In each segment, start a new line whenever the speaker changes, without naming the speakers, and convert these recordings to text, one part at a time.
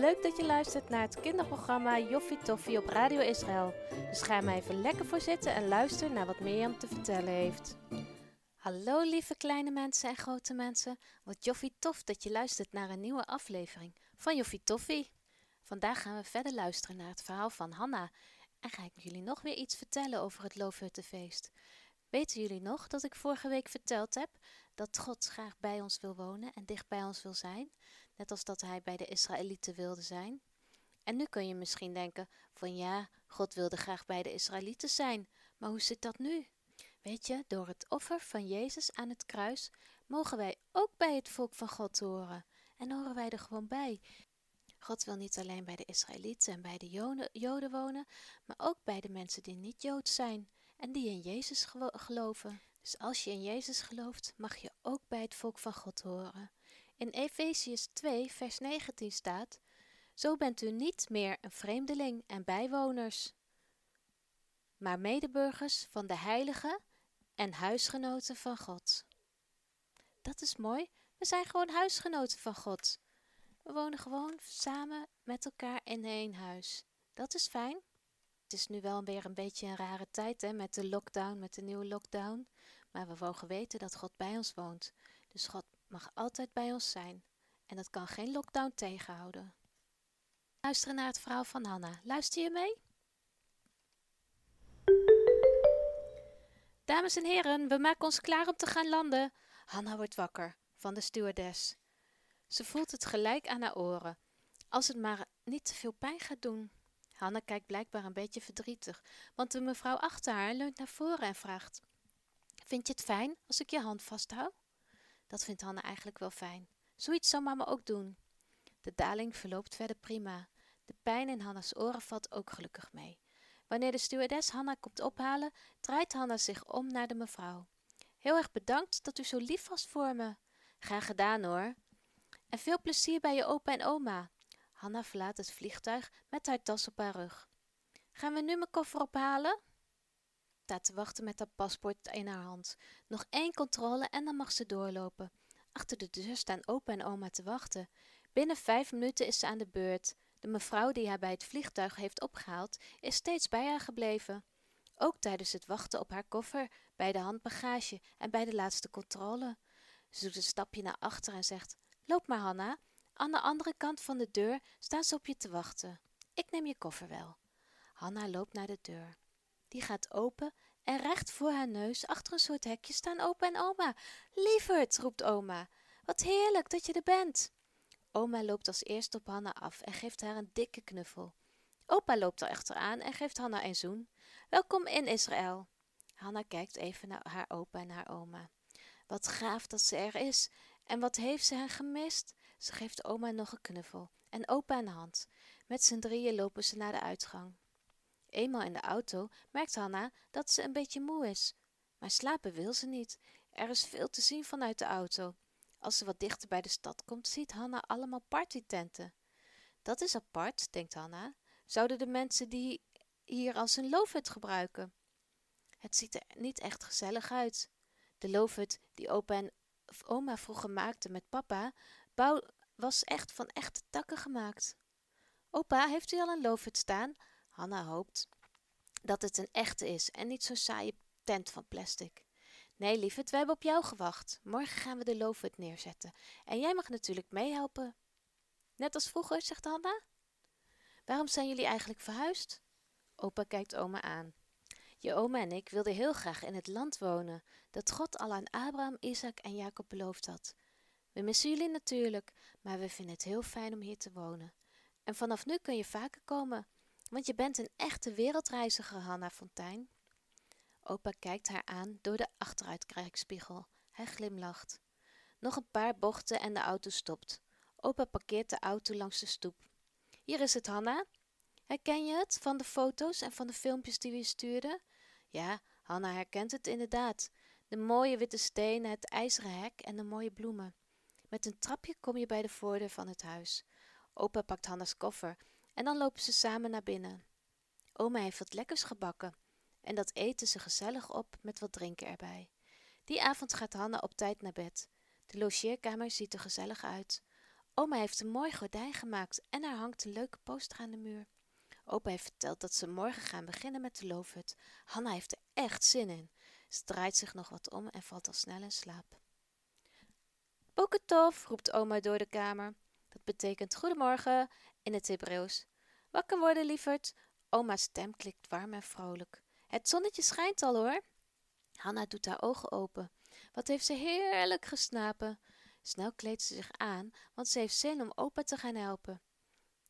Leuk dat je luistert naar het kinderprogramma Joffie Toffie op Radio Israël. Dus ga maar even lekker voor zitten en luister naar wat Mirjam te vertellen heeft. Hallo lieve kleine mensen en grote mensen. Wat Joffie tof dat je luistert naar een nieuwe aflevering van Joffie Toffie. Vandaag gaan we verder luisteren naar het verhaal van Hanna. En ga ik jullie nog weer iets vertellen over het Loofhuttenfeest. Weten jullie nog dat ik vorige week verteld heb dat God graag bij ons wil wonen en dicht bij ons wil zijn? Net als dat hij bij de Israëlieten wilde zijn. En nu kun je misschien denken van ja, God wilde graag bij de Israëlieten zijn, maar hoe zit dat nu? Weet je, door het offer van Jezus aan het kruis mogen wij ook bij het volk van God horen. En horen wij er gewoon bij. God wil niet alleen bij de Israëlieten en bij de Joden wonen, maar ook bij de mensen die niet Joods zijn en die in Jezus geloven. Dus als je in Jezus gelooft, mag je ook bij het volk van God horen. In Efesius 2, vers 19 staat: Zo bent u niet meer een vreemdeling en bijwoners, maar medeburgers van de heiligen en huisgenoten van God. Dat is mooi. We zijn gewoon huisgenoten van God. We wonen gewoon samen met elkaar in één huis. Dat is fijn. Het is nu wel weer een beetje een rare tijd hè, met de lockdown, met de nieuwe lockdown. Maar we mogen weten dat God bij ons woont. Dus God mag altijd bij ons zijn en dat kan geen lockdown tegenhouden. Luisteren naar het verhaal van Hanna. Luister je mee? Dames en heren, we maken ons klaar om te gaan landen. Hanna wordt wakker van de stewardess. Ze voelt het gelijk aan haar oren. Als het maar niet te veel pijn gaat doen. Hanna kijkt blijkbaar een beetje verdrietig, want de mevrouw achter haar leunt naar voren en vraagt: Vind je het fijn als ik je hand vasthoud? Dat vindt Hanna eigenlijk wel fijn. Zoiets zou mama ook doen. De daling verloopt verder prima. De pijn in Hanna's oren valt ook gelukkig mee. Wanneer de stewardess Hanna komt ophalen, draait Hanna zich om naar de mevrouw. Heel erg bedankt dat u zo lief was voor me. Graag gedaan hoor. En veel plezier bij je opa en oma. Hanna verlaat het vliegtuig met haar tas op haar rug. Gaan we nu mijn koffer ophalen? Staat te wachten met haar paspoort in haar hand. Nog één controle en dan mag ze doorlopen. Achter de deur staan opa en oma te wachten. Binnen vijf minuten is ze aan de beurt. De mevrouw die haar bij het vliegtuig heeft opgehaald, is steeds bij haar gebleven. Ook tijdens het wachten op haar koffer, bij de handbagage en bij de laatste controle. Ze doet een stapje naar achter en zegt: Loop maar, Hanna. Aan de andere kant van de deur staan ze op je te wachten. Ik neem je koffer wel. Hanna loopt naar de deur. Die gaat open en recht voor haar neus, achter een soort hekje, staan opa en oma. Lieverd, roept oma. Wat heerlijk dat je er bent. Oma loopt als eerst op Hanna af en geeft haar een dikke knuffel. Opa loopt er achteraan en geeft Hanna een zoen. Welkom in Israël. Hanna kijkt even naar haar opa en haar oma. Wat gaaf dat ze er is. En wat heeft ze hen gemist? Ze geeft oma nog een knuffel en opa een hand. Met z'n drieën lopen ze naar de uitgang. Eenmaal in de auto merkt Hanna dat ze een beetje moe is. Maar slapen wil ze niet. Er is veel te zien vanuit de auto. Als ze wat dichter bij de stad komt, ziet Hanna allemaal partytenten. Dat is apart, denkt Hanna. Zouden de mensen die hier als een loofhut gebruiken? Het ziet er niet echt gezellig uit. De loofhut die opa en oma vroeger maakten met papa, was echt van echte takken gemaakt. Opa, heeft u al een loofhut staan? Hanna hoopt dat het een echte is en niet zo'n saaie tent van plastic. Nee, lieverd, we hebben op jou gewacht. Morgen gaan we de loofhut neerzetten. En jij mag natuurlijk meehelpen. Net als vroeger, zegt Hanna. Waarom zijn jullie eigenlijk verhuisd? Opa kijkt oma aan. Je oma en ik wilden heel graag in het land wonen dat God al aan Abraham, Isaac en Jacob beloofd had. We missen jullie natuurlijk, maar we vinden het heel fijn om hier te wonen. En vanaf nu kun je vaker komen want je bent een echte wereldreiziger, Hanna Fontijn. Opa kijkt haar aan door de achteruitkijkspiegel. Hij glimlacht. Nog een paar bochten en de auto stopt. Opa parkeert de auto langs de stoep. Hier is het, Hanna. Herken je het van de foto's en van de filmpjes die we je stuurden? Ja, Hanna herkent het inderdaad. De mooie witte stenen, het ijzeren hek en de mooie bloemen. Met een trapje kom je bij de voordeur van het huis. Opa pakt Hanna's koffer en dan lopen ze samen naar binnen. Oma heeft wat lekkers gebakken en dat eten ze gezellig op met wat drinken erbij. Die avond gaat Hanna op tijd naar bed. De logeerkamer ziet er gezellig uit. Oma heeft een mooi gordijn gemaakt en er hangt een leuke poster aan de muur. Opa heeft verteld dat ze morgen gaan beginnen met de loofhut. Hanna heeft er echt zin in. Ze draait zich nog wat om en valt al snel in slaap. Boketof, roept oma door de kamer. Betekent goedemorgen in het Hebreeuws. Wakker worden, lieverd. Oma's stem klikt warm en vrolijk. Het zonnetje schijnt al hoor. Hanna doet haar ogen open. Wat heeft ze heerlijk gesnapen. Snel kleedt ze zich aan, want ze heeft zin om opa te gaan helpen.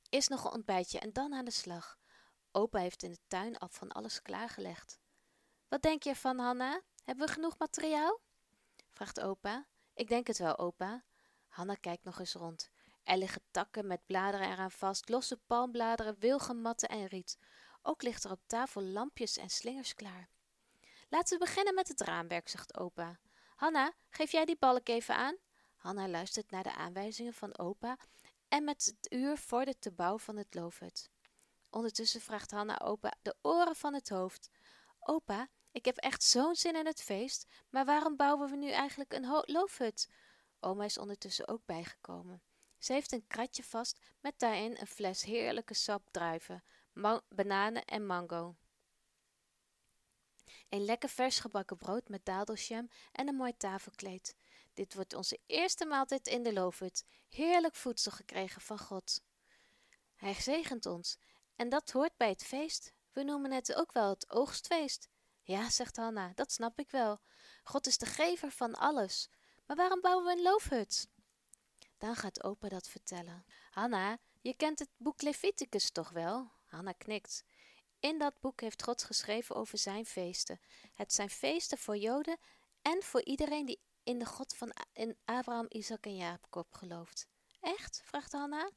Eerst nog een ontbijtje en dan aan de slag. Opa heeft in de tuin al van alles klaargelegd. Wat denk je ervan, Hanna? Hebben we genoeg materiaal? vraagt opa. Ik denk het wel, opa. Hanna kijkt nog eens rond. Er liggen takken met bladeren eraan vast, losse palmbladeren, wilgenmatten en riet. Ook ligt er op tafel lampjes en slingers klaar. Laten we beginnen met het raamwerk, zegt opa. Hanna, geef jij die balk even aan? Hanna luistert naar de aanwijzingen van opa en met het uur vordert de bouw van het loofhut. Ondertussen vraagt Hanna opa de oren van het hoofd. Opa, ik heb echt zo'n zin in het feest, maar waarom bouwen we nu eigenlijk een loofhut? Oma is ondertussen ook bijgekomen. Ze heeft een kratje vast met daarin een fles heerlijke sap druiven, bananen en mango. Een lekker vers gebakken brood met dadelsjam en een mooi tafelkleed. Dit wordt onze eerste maaltijd in de loofhut. Heerlijk voedsel gekregen van God. Hij zegent ons en dat hoort bij het feest. We noemen het ook wel het oogstfeest. Ja, zegt Hanna, dat snap ik wel. God is de gever van alles. Maar waarom bouwen we een loofhut? Dan gaat opa dat vertellen. Hanna, je kent het boek Leviticus toch wel? Hanna knikt. In dat boek heeft God geschreven over zijn feesten. Het zijn feesten voor Joden en voor iedereen die in de God van in Abraham, Isaac en Jacob gelooft. Echt? vraagt Hanna.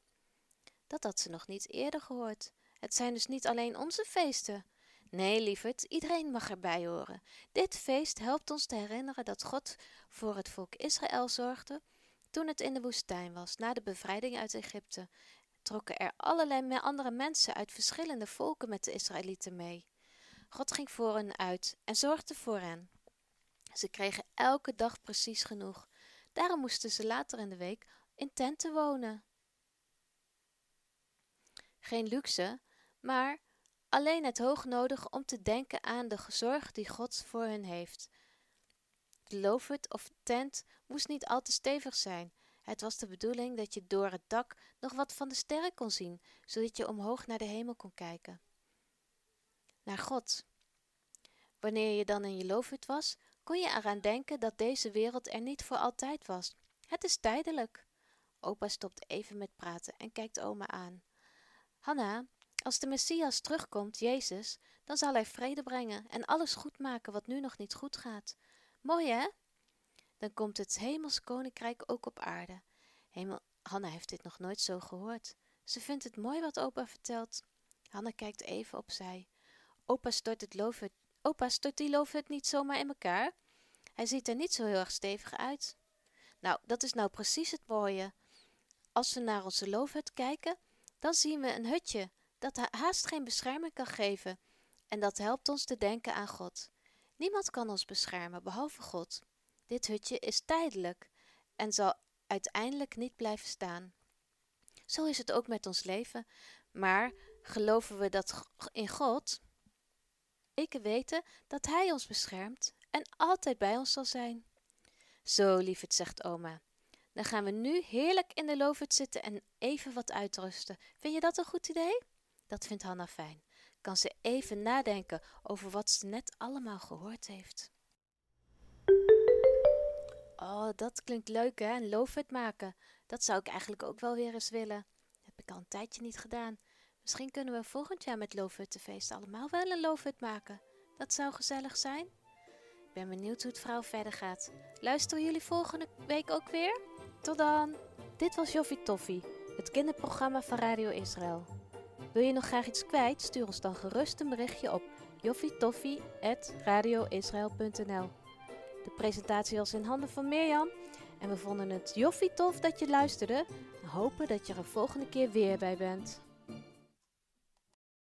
Dat had ze nog niet eerder gehoord. Het zijn dus niet alleen onze feesten. Nee, lieverd, iedereen mag erbij horen. Dit feest helpt ons te herinneren dat God voor het volk Israël zorgde toen het in de woestijn was, na de bevrijding uit Egypte. Trokken er allerlei andere mensen uit verschillende volken met de Israëlieten mee. God ging voor hen uit en zorgde voor hen. Ze kregen elke dag precies genoeg. Daarom moesten ze later in de week in tenten wonen. Geen luxe, maar alleen het hoog nodig om te denken aan de zorg die God voor hen heeft. De loofhut of tent moest niet al te stevig zijn. Het was de bedoeling dat je door het dak nog wat van de sterren kon zien, zodat je omhoog naar de hemel kon kijken. Naar God. Wanneer je dan in je loofhut was, kon je eraan denken dat deze wereld er niet voor altijd was. Het is tijdelijk. Opa stopt even met praten en kijkt oma aan. Hanna, als de Messias terugkomt, Jezus, dan zal hij vrede brengen en alles goed maken wat nu nog niet goed gaat. Mooi hè? Dan komt het hemels koninkrijk ook op aarde. Hemel, Hanna heeft dit nog nooit zo gehoord. Ze vindt het mooi wat opa vertelt. Hanna kijkt even opzij. Opa stort het Opa, stort die loofhut niet zomaar in elkaar? Hij ziet er niet zo heel erg stevig uit. Nou, dat is nou precies het mooie. Als we naar onze loofhut kijken, dan zien we een hutje dat haast geen bescherming kan geven. En dat helpt ons te denken aan God. Niemand kan ons beschermen behalve God. Dit hutje is tijdelijk en zal uiteindelijk niet blijven staan. Zo is het ook met ons leven. Maar geloven we dat in God, ik weten dat Hij ons beschermt en altijd bij ons zal zijn. Zo, lieverd, zegt oma. Dan gaan we nu heerlijk in de loofhut zitten en even wat uitrusten. Vind je dat een goed idee? Dat vindt Hanna fijn. Kan ze even nadenken over wat ze net allemaal gehoord heeft. Oh, dat klinkt leuk hè, een loofhut maken. Dat zou ik eigenlijk ook wel weer eens willen. Dat heb ik al een tijdje niet gedaan. Misschien kunnen we volgend jaar met Loofhuttenfeest allemaal wel een loofhut maken. Dat zou gezellig zijn. Ik ben benieuwd hoe het verhaal verder gaat. Luisteren jullie volgende week ook weer? Tot dan! Dit was Joffie Toffie, het kinderprogramma van Radio Israël. Wil je nog graag iets kwijt? Stuur ons dan gerust een berichtje op joffietoffie.radioisrael.nl De presentatie was in handen van Mirjam en we vonden het joffie tof dat je luisterde en hopen dat je er volgende keer weer bij bent.